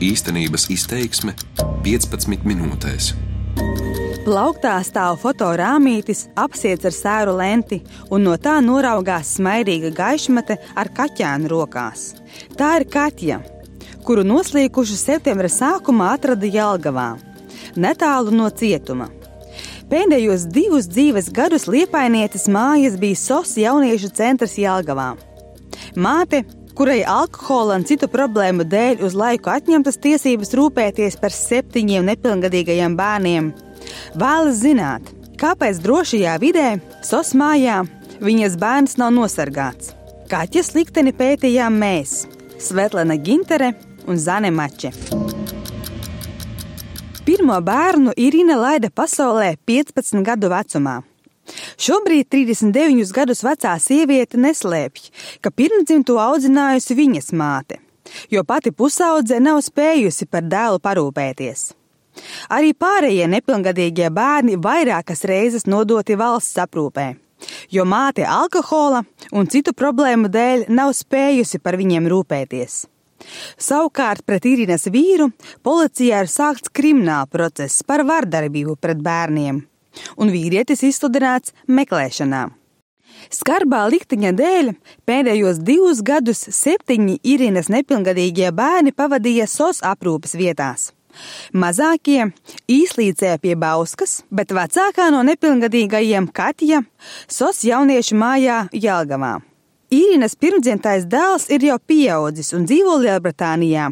Īstenības izteiksme 15 minūtēs. Plauktā stāv fotorāmītis, apsiets ar sēru lenti, un no tā noraugās smaidīga gaišmate ar kaķēnu rokās. Tā ir Katja, kuru noslīkuši septembra sākumā atrada Jelgavā, netālu no cietuma. Pēdējos divus dzīves gadus liepainietes mājas bija SOS jauniešu centrs Jelgavā. Māte, kurai alkohola un citu problēmu dēļ uz laiku atņemtas tiesības rūpēties par septiņiem nepilngadīgajiem bērniem, vēlas zināt, kāpēc drošajā vidē, SOS mājā, viņas bērns nav nosargāts. Kaķis likteni pētījām mēs, Svetlana Gintere un Zane Mače. Pirmo bērnu Irina laida pasaulē 15 gadu vecumā. Šobrīd 39 gadus vecā sieviete neslēpj, ka pirmdzimto audzinājusi viņas māte, jo pati pusaudze nav spējusi par dēlu parūpēties. Arī pārējie nepilngadīgie bērni vairākas reizes nodoti valsts aprūpē, jo māte alkohola un citu problēmu dēļ nav spējusi par viņiem rūpēties. Savukārt pret Irinas vīru policijā ir sākts krimināla process par vardarbību pret bērniem un vīrietis izsludināts meklēšanā. Skarbā likteņa dēļ pēdējos divus gadus septiņi Irinas nepilngadīgie bērni pavadīja SOS aprūpes vietās. Mazākie īslīdzēja pie Bauskas, bet vecākā no nepilngadīgajiem Katja SOS jauniešu mājā Jelgavā. Īrinas pirmdzimtais dēls ir jau pieaudzis un dzīvo Lielbritānijā.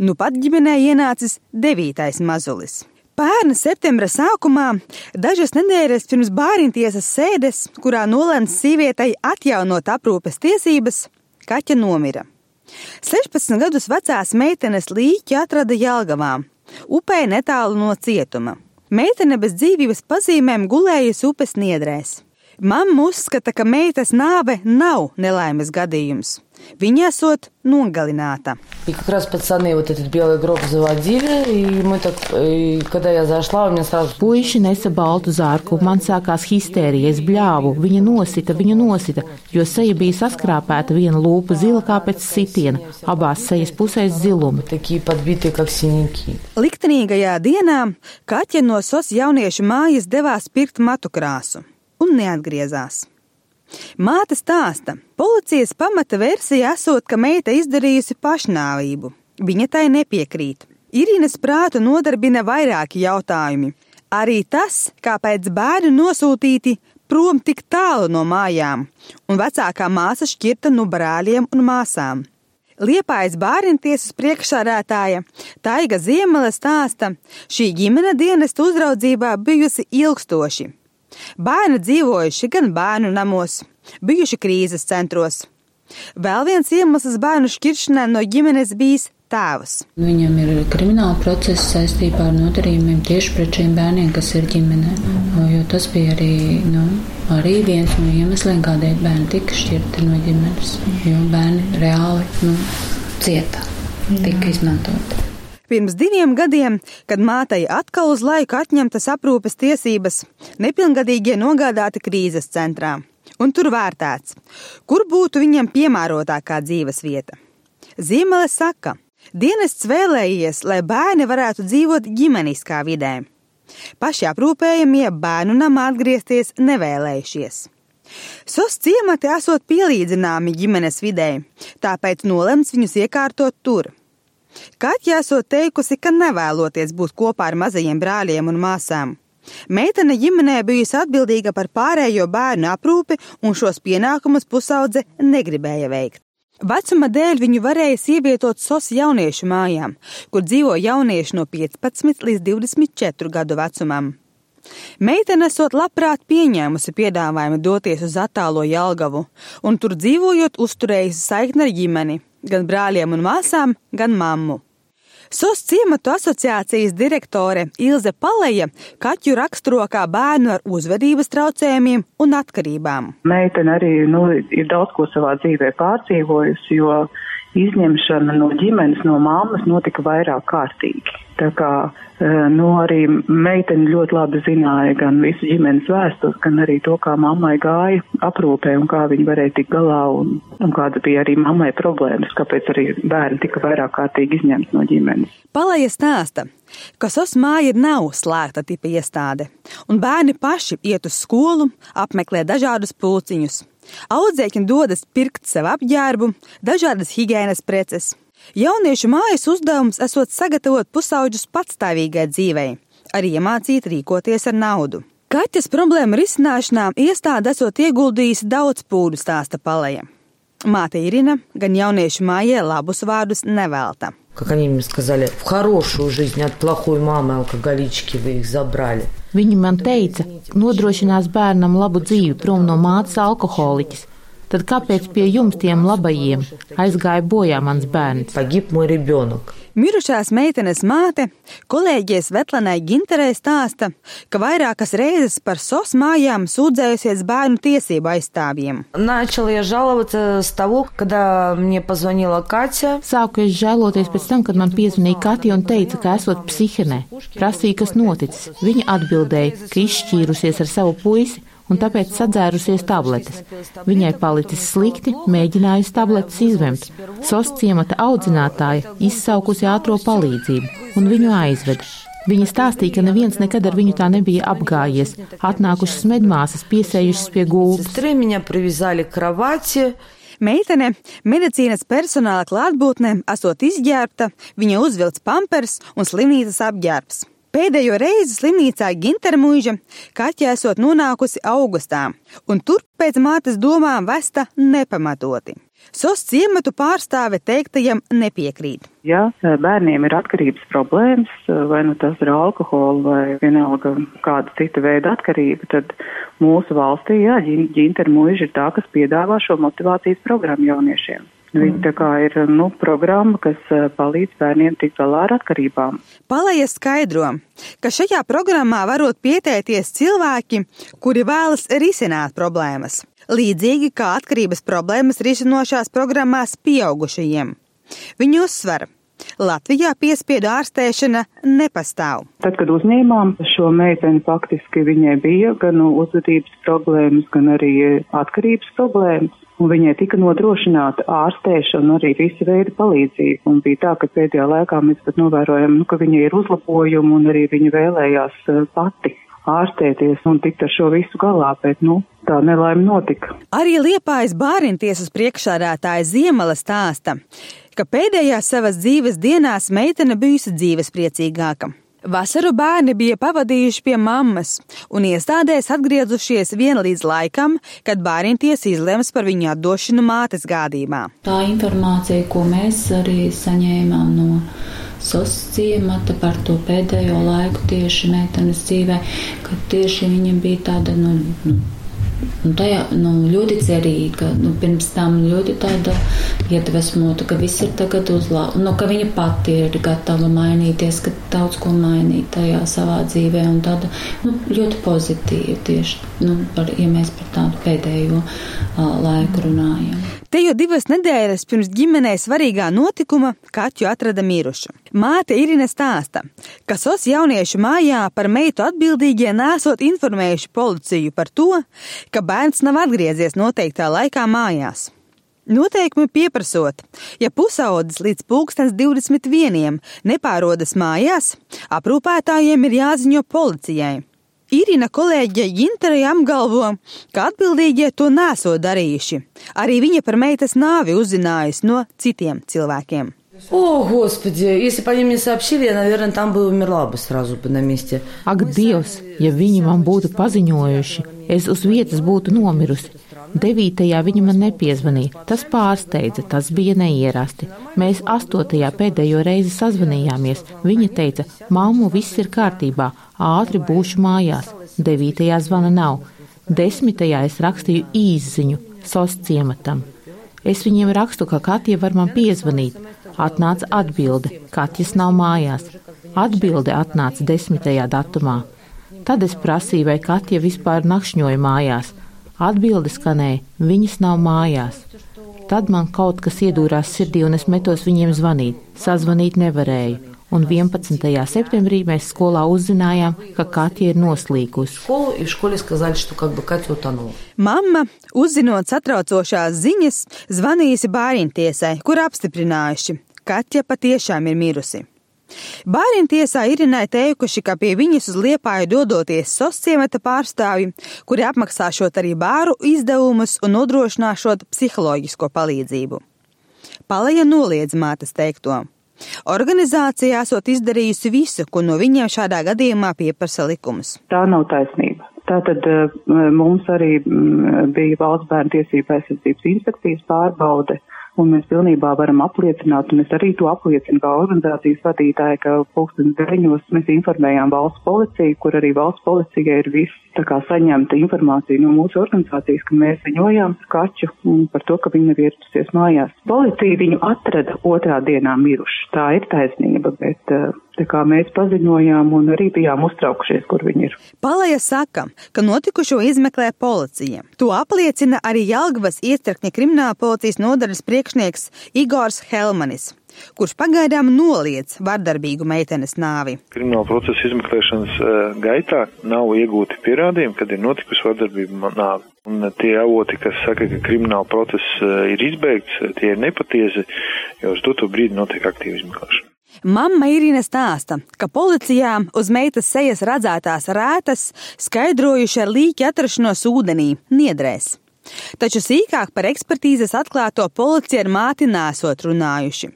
Nu pat ģimenē ienācis devītais mazulis. Pērna septembra sākumā, dažas nedēļas pirms bāriņtiesas sēdes, kurā nolēmts sievietei atjaunot aprūpes tiesības, kaķa nomira. 16 gadus vecās meitenes līķi atrada Jelgavā, upē netālu no cietuma. Meitene bez dzīvības pazīmēm gulējusi upes niedrēs. Mamma uzskata, ka meitas nāve nav nelaimes gadījums. Viņa esot nogalināta. И как раз пацаны вот этот белый гроб заводили, и мы так, и когда я зашла, у меня сразу... Puiši nesa baltu zārku, man sākās histērija, es bļāvu, viņa nosita, viņa nosita, jo seja bija saskrāpēta, viena lūpa zila kā pēc sitiena, abās sejas pusēs zilumi. Такие подбитые, как синяки. Liktenīgajā dienā Kaķa no SOS jauniešu mājas devās pirkt matu krāsu un neatgriezās. Māte stāsta, policijas pamata versija esot, ka meita izdarījusi pašnāvību. Viņa tai nepiekrīt. Irīnas prātu nodarbina vairāki jautājumi. Arī tas, kāpēc bērni nosūtīti prom tik tālu no mājām, un vecākā māsa šķirta no brāļiem un māsām. Liepājas bērntiesas priekšsādātāja Taiga Ziemele stāsta, šī ģimene dienesta uzraudzībā bijusi ilgstoši. Bērni dzīvojuši gan bērnu namos, bijuši krīzes centros. Vēl viens iemesls bērnu šķiršanai no ģimenes bijis tēvs. Viņam ir krimināla process saistībā ar nodarījumiem tieši pret šiem bērniem, kas ir ģimenē. Jo tas bija arī, nu, arī viens no iemesliem, kādēļ bērni tika šķirti no ģimenes. Jo bērni reāli nu, cieta, tika izmantoti. Pirms diviem gadiem, kad mātei atkal uz laiku atņemtas aprūpes tiesības, nepilngadīgie nogādāti krīzes centrā. Un tur vērtēts, kur būtu viņam piemērotākā dzīves vieta. Zīmele saka, dienests vēlējies, lai bērni varētu dzīvot ģimeniskā vidē. Paši aprūpējamie bērnu namā atgriezties nevēlējušies. SOS ciemati esot pielīdzināmi ģimenes vidē, tāpēc nolemts viņus iekārtot tur. Kaķa esot teikusi, ka nevēloties būt kopā ar mazajiem brāļiem un māsām. Meitene ģimenē bijusi atbildīga par pārējo bērnu aprūpi, un šos pienākumus pusaudze negribēja veikt. Vecuma dēļ viņu varēja ievietot SOS jauniešu mājām, kur dzīvo jaunieši no 15 līdz 24 gadu vecumam. Meitene esot labprāt pieņēmusi piedāvājumu doties uz attālo Jelgavu, un tur dzīvojot uzturējusi saikni ar ģimeni, gan brāļiem un māsām, gan mammu. SOS ciematu asociācijas direktore Ilze Paleja kaķu raksturo kā bērnu ar uzvedības traucējumiem un atkarībām. Meitene arī nu, ir daudz ko savā dzīvē pārdzīvojusi, jo izņemšana no ģimenes, no mammas notika vairāk kārtīgi. Tā kā nu, arī meitene ļoti labi zināja gan visu ģimenes vēstures, gan arī to, kā mammai gāja aprūpē un kā viņa varēja tikt galā un, un kāda bija arī mammai problēmas, kāpēc arī bērni tika vairāk kārtīgi izņemti no ģimenes. Palēja stāsta, ka SOS māja nav slēgta tipa iestāde, un bērni paši iet uz skolu, apmeklē dažādus pulciņus. Audzēkņi dodas pirkt sev apģērbu, dažādas higiēnas preces. Jauniešu mājas uzdevums esot sagatavot pusauģus patstāvīgai dzīvei, arī iemācīt rīkoties ar naudu. Kaķes problēmu risināšanā iestāde esot ieguldījusi daudz pūdu stāsta palēja. Māte Irina gan jauniešu mājai labus vārdus nevelta. Как они мне сказали, в хорошую жизнь от плохой мамы алкоголички вы их забрали. Viņi man teica, nodrošinās bērnam labu dzīvi prom no mātes alkoholiķis, Tad kāpēc pie jums tiem labajiem aizgāja bojā mans bērns? Mirušās meitenes māte kolēģie Svetlanai Ginterē stāsta, ka vairākas reizes par SOS mājām sūdzējusies bērnu tiesību aizstāvjiem. Sāku es žēloties pēc tam, kad man piezvanīja Katja un teica, ka esot psihenē. Prasīja, kas noticis. Viņa atbildēja, ka izšķīrusies ar savu puisi un tāpēc sadzērusies tabletes. Viņai palicis slikti, mēģinājusi tabletes izvemt. Sos ciemata audzinātāja izsaukusi ātro palīdzību un viņu aizveda. Viņa stāstīja, ka neviens nekad ar viņu tā nebija apgājies. Atnākušas medmāsas piesējušas pie gultas. Meitene medicīnas personāla klātbūtnē esot izģērbta, viņa uzvilts pampers un slimnīcas apģērbs. Pēdējo reizi slimnīcā Gintera mūža kaķa esot nonākusi augustā, un tur pēc mātes domām vesta nepamatoti. SOS ciematu pārstāve teiktajam nepiekrīt. Ja bērniem ir atkarības problēmas, vai nu tas ir alkohola vai vienalga kāda cita veida atkarība, tad mūsu valstī, jā, ģintera mūža ir tā, kas piedāvā šo motivācijas programmu jauniešiem. Viņa tā kā ir nu, programma, kas eh, palīdz bērniem tikt galā ar atkarībām. Palēja skaidro, ka šajā programmā varot pieteikties cilvēki, kuri vēlas risināt problēmas, līdzīgi kā atkarības problēmas risinošās programmās pieaugušajiem. Viņi uzsver, Latvijā piespiedu ārstēšana nepastāv. Tad, kad uzņēmām šo meiteni, faktiski viņai bija gan uzvedības problēmas, gan arī atkarības problēmas un viņai tika nodrošināta ārstēšana arī visa veida palīdzība. Un bija tā, ka pēdējā laikā mēs pat novērojam, nu, ka viņai ir uzlabojumi un arī viņa vēlējās uh, pati ārstēties un tikt ar šo visu galā, bet, nu, tā nelaime notika. Arī Liepājas bāriņtiesas priekšsādātāja Ziemala stāsta, ka pēdējās savas dzīves dienās meitene bijusi dzīvespriecīgāka. Vasaru bērni bija pavadījuši pie mammas un iestādēs atgriezušies vien līdz laikam, kad bērnties izlems par viņu atdošanu mātes gādībā. Tā informācija, ko mēs arī saņēmām no SOS ciemata par to pēdējo laiku tieši meitenes dzīvē, ka tieši viņa bija tāda, nu, nu Nu, tajā nu, ļoti cerīga, nu, pirms tam ļoti tāda iedvesmota, ka viss ir tagad uzlāpts, nu, ka viņa pati ir gatava mainīties, ka daudz ko mainīt tajā savā dzīvē, un tāda nu, ļoti pozitīva tieši, nu, par, ja mēs par tādu pēdējo uh, laiku runājam. Te jau divas nedēļas pirms ģimenei svarīgā notikuma kaķu atrada mirušu. Māte Irina stāsta, ka SOS jauniešu mājā par meitu atbildīgie nesot informējuši policiju par to, ka bērns nav atgriezies noteiktā laikā mājās. Noteikumi pieprasot, ja pusaudzis līdz pulkstens 21. nepārodas mājās, aprūpētājiem ir jāziņo policijai. Irina kolēģe Ginterei apgalvo, ka atbildīgie to nesot darījuši. Arī viņa par meitas nāvi uzzinājusi no citiem cilvēkiem. О, Господи, если бы они мне сообщили, я, наверное, там бы умерла бы сразу бы на месте. Ak, Dievs, ja viņi man būtu paziņojuši, es uz vietas būtu nomirusi. Devītajā viņa man nepiezvanīja. Tas pārsteidza, tas bija neierasti. Mēs astotajā pēdējo reizi sazvanījāmies. Viņa teica, māmu, viss ir kārtībā, ātri būšu mājās. Devītajā zvana nav. Desmitajā es rakstīju īsziņu sos ciematam. Es viņiem rakstu, ka Katja var man piezvanīt. Atnāca atbilde, Katjas nav mājās. Atbilde atnāca desmitajā datumā. Tad es prasīju, vai Katja vispār nakšņoja mājās. Atbilde skanēja, viņas nav mājās. Tad man kaut kas iedūrās sirdī, un es metos viņiem zvanīt. Sazvanīt nevarēju. Un 11. septembrī mēs skolā uzzinājām, ka Katja ir noslīkusi. Mamma, uzzinot satraucošās ziņas, zvanījusi bāriņtiesai, kur apstiprinājuši, ka Katja patiešām ir mirusi. Bāriņtiesā Irinai teikuši, ka pie viņas uz Liepāju dodoties sosciemata pārstāvji, kuri apmaksāšot arī bāru izdevumus un nodrošināšot psiholoģisko palīdzību. Paleja noliedz mātes teikto. Organizācija esot izdarījusi visu, ko no viņiem šādā gadījumā pieprasa likums. Tā nav taisnība. Tātad mums arī bija valsts bērnu tiesība aizsardzības inspekcijas pārbaude, un mēs pilnībā varam apliecināt, un es arī to apliecinu kā organizācijas vadītāja, ka pulkstens deviņos mēs informējām valsts policiju, kur arī valsts policija ir viss tā kā saņemta informācija no mūsu organizācijas, ka mēs ziņojām skaču par to, ka viņa nav ieradusies mājās. Policija viņu atrada otrā dienā mirušu. Tā ir taisnība, bet uh, Tā kā mēs paziņojām un arī bijām uztraukušies, kur viņi ir. Palaja saka, ka notikušo izmeklē policija. To apliecina arī Jelgavas iecirkņa krimināla policijas nodaļas priekšnieks Igors Helmanis kurš pagaidām noliedz vardarbīgu meitenes nāvi. Krimināla procesa izmeklēšanas eh, gaitā nav iegūti pierādījumi, kad ir notikusi vardarbība nāve. Un tie avoti, kas saka, ka krimināla process eh, ir izbeigts, tie ir nepatiesi, jo uz to brīdi notiek aktīva izmeklēšana. Mamma Irina stāsta, ka policijā uz meitas sejas redzētās rētas skaidrojuši ar līķi atrašanos ūdenī, niedrēs. Taču sīkāk par ekspertīzes atklāto policija ar māti nesot runājuši.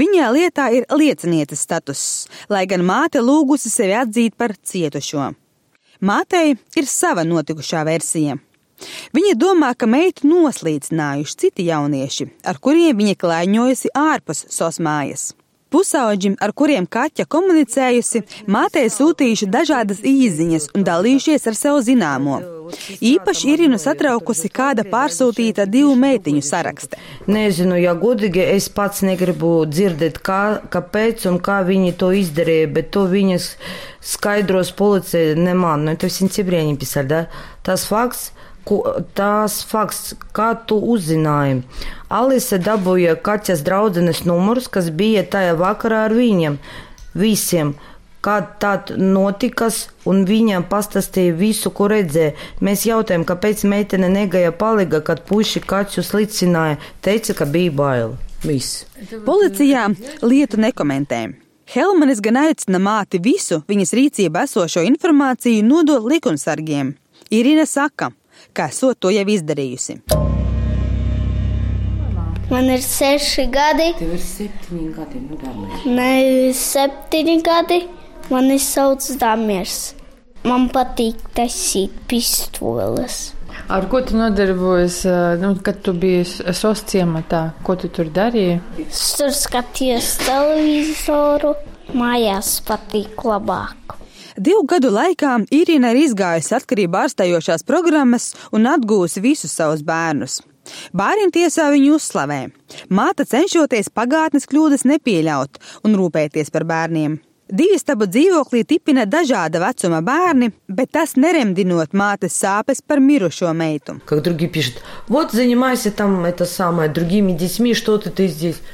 Viņai lietā ir liecinietes status, lai gan māte lūgusi sevi atzīt par cietušo. Mātei ir sava notikušā versija. Viņa domā, ka meitu noslīcinājuši citi jaunieši, ar kuriem viņa klaiņojusi ārpus sosmājas. Pusauģim, ar kuriem Kaķa komunicējusi, mātei sūtījuši dažādas īziņas un dalījušies ar sev zināmo. Īpaši Irinu satraukusi kāda pārsūtīta divu meitiņu sarakste. Nezinu, ja godīgi es pats negribu dzirdēt, kā, kāpēc un kā viņi to izdarīja, bet to viņas skaidros policija ne man, nu, tas ir cibrieni pisar, da? Tas fakts, ko, tās fakts, kā tu uzzināji. Alise dabūja kaķas draudzenes numurus, kas bija tajā vakarā ar viņiem visiem. Kā tā notikas, un viņam pastāstīja visu, ko redzēja. Mēs jautājām, kāpēc meitene negaja paliga, kad puši kaķu slicināja. Teica, ka bija bail. Viss. Policijā lietu nekomentē. Helmanis gan aicina māti visu viņas rīcībā esošo informāciju nodot likumsargiem. Irina saka, kā esot to jau izdarījusi. Man ir seši gadi. Tev ir septiņi gadi, nu dāmies. Nē, septiņi gadi. Mani sauc Dāmies. Man patīk taisīt pistoles. Ar ko tu nodarbojies, nu, kad tu biji SOS ciematā? Ko tu tur darīji? Es tur skatījos televizoru. Mājās patīk labāk. Divu gadu laikā Irina ir izgājusi atkarību ārstējošās programmas un atgūsi visus savus bērnus. Bērnu tiesā viņu uzslavē. Māte cenšoties pagātnes kļūdas nepieļaut un rūpēties par bērniem. Divistabu dzīvoklī tipina dažāda vecuma bērni, bet tas neremdinot mātes sāpes par mirušo meitu.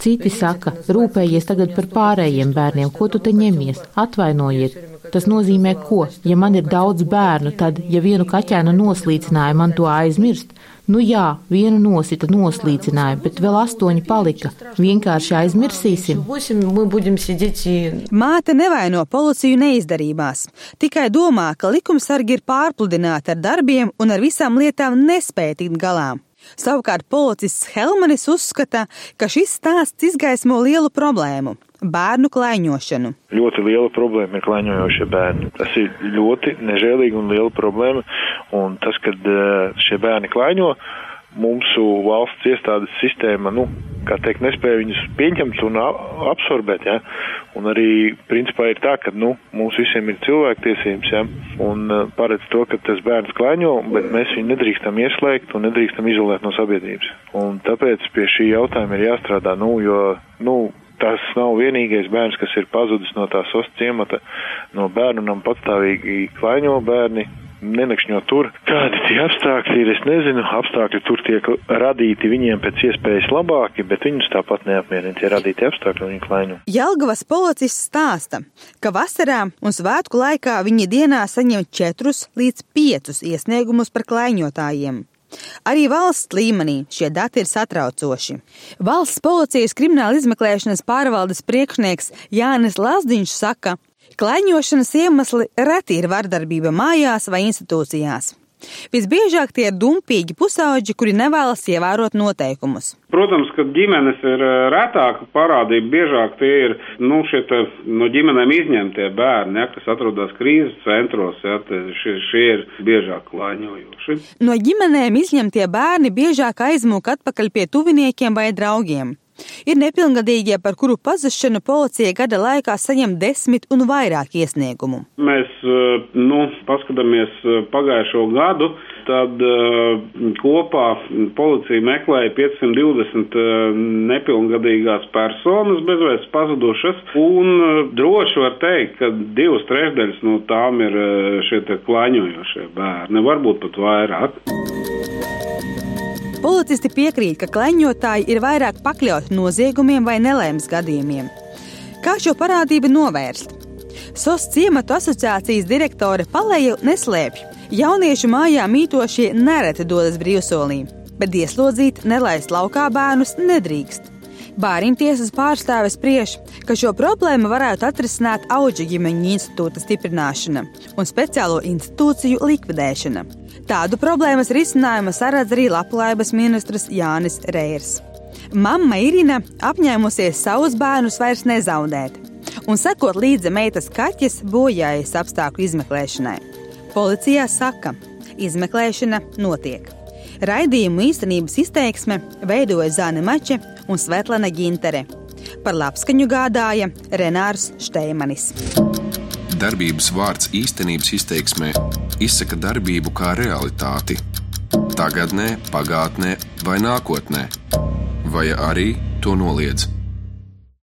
Citi saka, rūpējies tagad par pārējiem bērniem, ko tu te ņemies, atvainojiet. Tas nozīmē, ko, ja man ir daudz bērnu, tad, ja vienu kaķēnu noslīcināja, man to aizmirst. Nu jā, vienu nosita noslīcināja, bet vēl astoņi palika. Vienkārši aizmirsīsim. Māte nevaino policiju neizdarībās, tikai domā, ka likumsargi ir pārpludināti ar darbiem un ar visām lietām nespēja tikt galā. Savukārt policists Helmanis uzskata, ka šis stāsts izgaismo lielu problēmu bērnu klaiņošanu. Ļoti liela problēma ir klaiņojošie bērni. Tas ir ļoti nežēlīgi un liela problēma. Un tas, kad eh, šie bērni klaiņo, mūsu valsts iestādes sistēma, nu, kā teikt, nespēja viņus pieņemt un absorbēt, ja. Un arī, principā, ir tā, ka, nu, mums visiem ir cilvēktiesības, ja, un uh, paredz to, ka tas bērns klaiņo, bet mēs viņu nedrīkstam ieslēgt un nedrīkstam izolēt no sabiedrības. Un tāpēc pie šī jautājuma ir jāstrādā, nu, jo, nu, tas nav vienīgais bērns, kas ir pazudis no tās ostas ciemata. No bērnu nam patstāvīgi klaiņo bērni, nenakšņot tur, kādi tie apstākļi ir. Es nezinu, apstākļi tur tiek radīti viņiem pēc iespējas labāki, bet viņus tāpat neapmierina tie radīti apstākļi un viņi klaiņo. Jelgavas policists stāsta, ka vasarā un svētku laikā viņi dienā saņem 4 līdz 5 iesniegumus par klaiņotājiem. Arī valsts līmenī šie dati ir satraucoši. Valsts policijas krimināla izmeklēšanas pārvaldes priekšnieks Jānis Lazdiņš saka, Klaiņošanas iemesli reti ir vardarbība mājās vai institūcijās. Visbiežāk tie ir dumpīgi pusauģi, kuri nevēlas ievērot noteikumus. Protams, ka ģimenes ir retāka parādība, biežāk tie ir nu, šie te, no ģimenēm izņemtie bērni, ja, kas atrodas krīzes centros, ja, šie, šie ir biežāk klāņojoši. No ģimenēm izņemtie bērni biežāk aizmūk atpakaļ pie tuviniekiem vai draugiem. Ir nepilngadīgie, par kuru pazušanu policija gada laikā saņem desmit un vairāk iesniegumu. Mēs eh, nu, paskatāmies eh, pagājušo gadu, tad uh, kopā policija meklēja 520 uh, nepilngadīgās personas bezvēsts pazudušas, un droši var teikt, ka divas trešdaļas no tām ir šie klāņojošie bērni, varbūt pat vairāk. Policisti piekrīt, ka kleņotāji ir vairāk pakļauti noziegumiem vai nelēmas gadījumiem. Kā šo parādību novērst? SOS ciematu asociācijas direktore Palēja neslēpj, jauniešu mājā mītošie nereti dodas brīvsolī, bet ieslodzīt nelaist laukā bērnus nedrīkst. Bārim tiesas pārstāvis spriež, ka šo problēmu varētu atrisināt auģu ģimeņu institūta stiprināšana un speciālo institūciju likvidēšana. Tādu problēmas risinājumu saredz arī labklājības ministrs Jānis Reirs. Mama Irina apņēmusies savus bērnus vairs nezaudēt un sekot līdzi meitas kaķis bojājas apstākļu izmeklēšanai. Policijā saka, izmeklēšana notiek. Raidījumu īstenības izteiksme veidoja Zāne Mače un Svetlana Gintere. Par labskaņu gādāja Renārs Šteimanis. Darbības vārds īstenības izteiksmē izsaka darbību kā realitāti. Tagatnē, pagātnē vai nākotnē, vai arī to noliedz.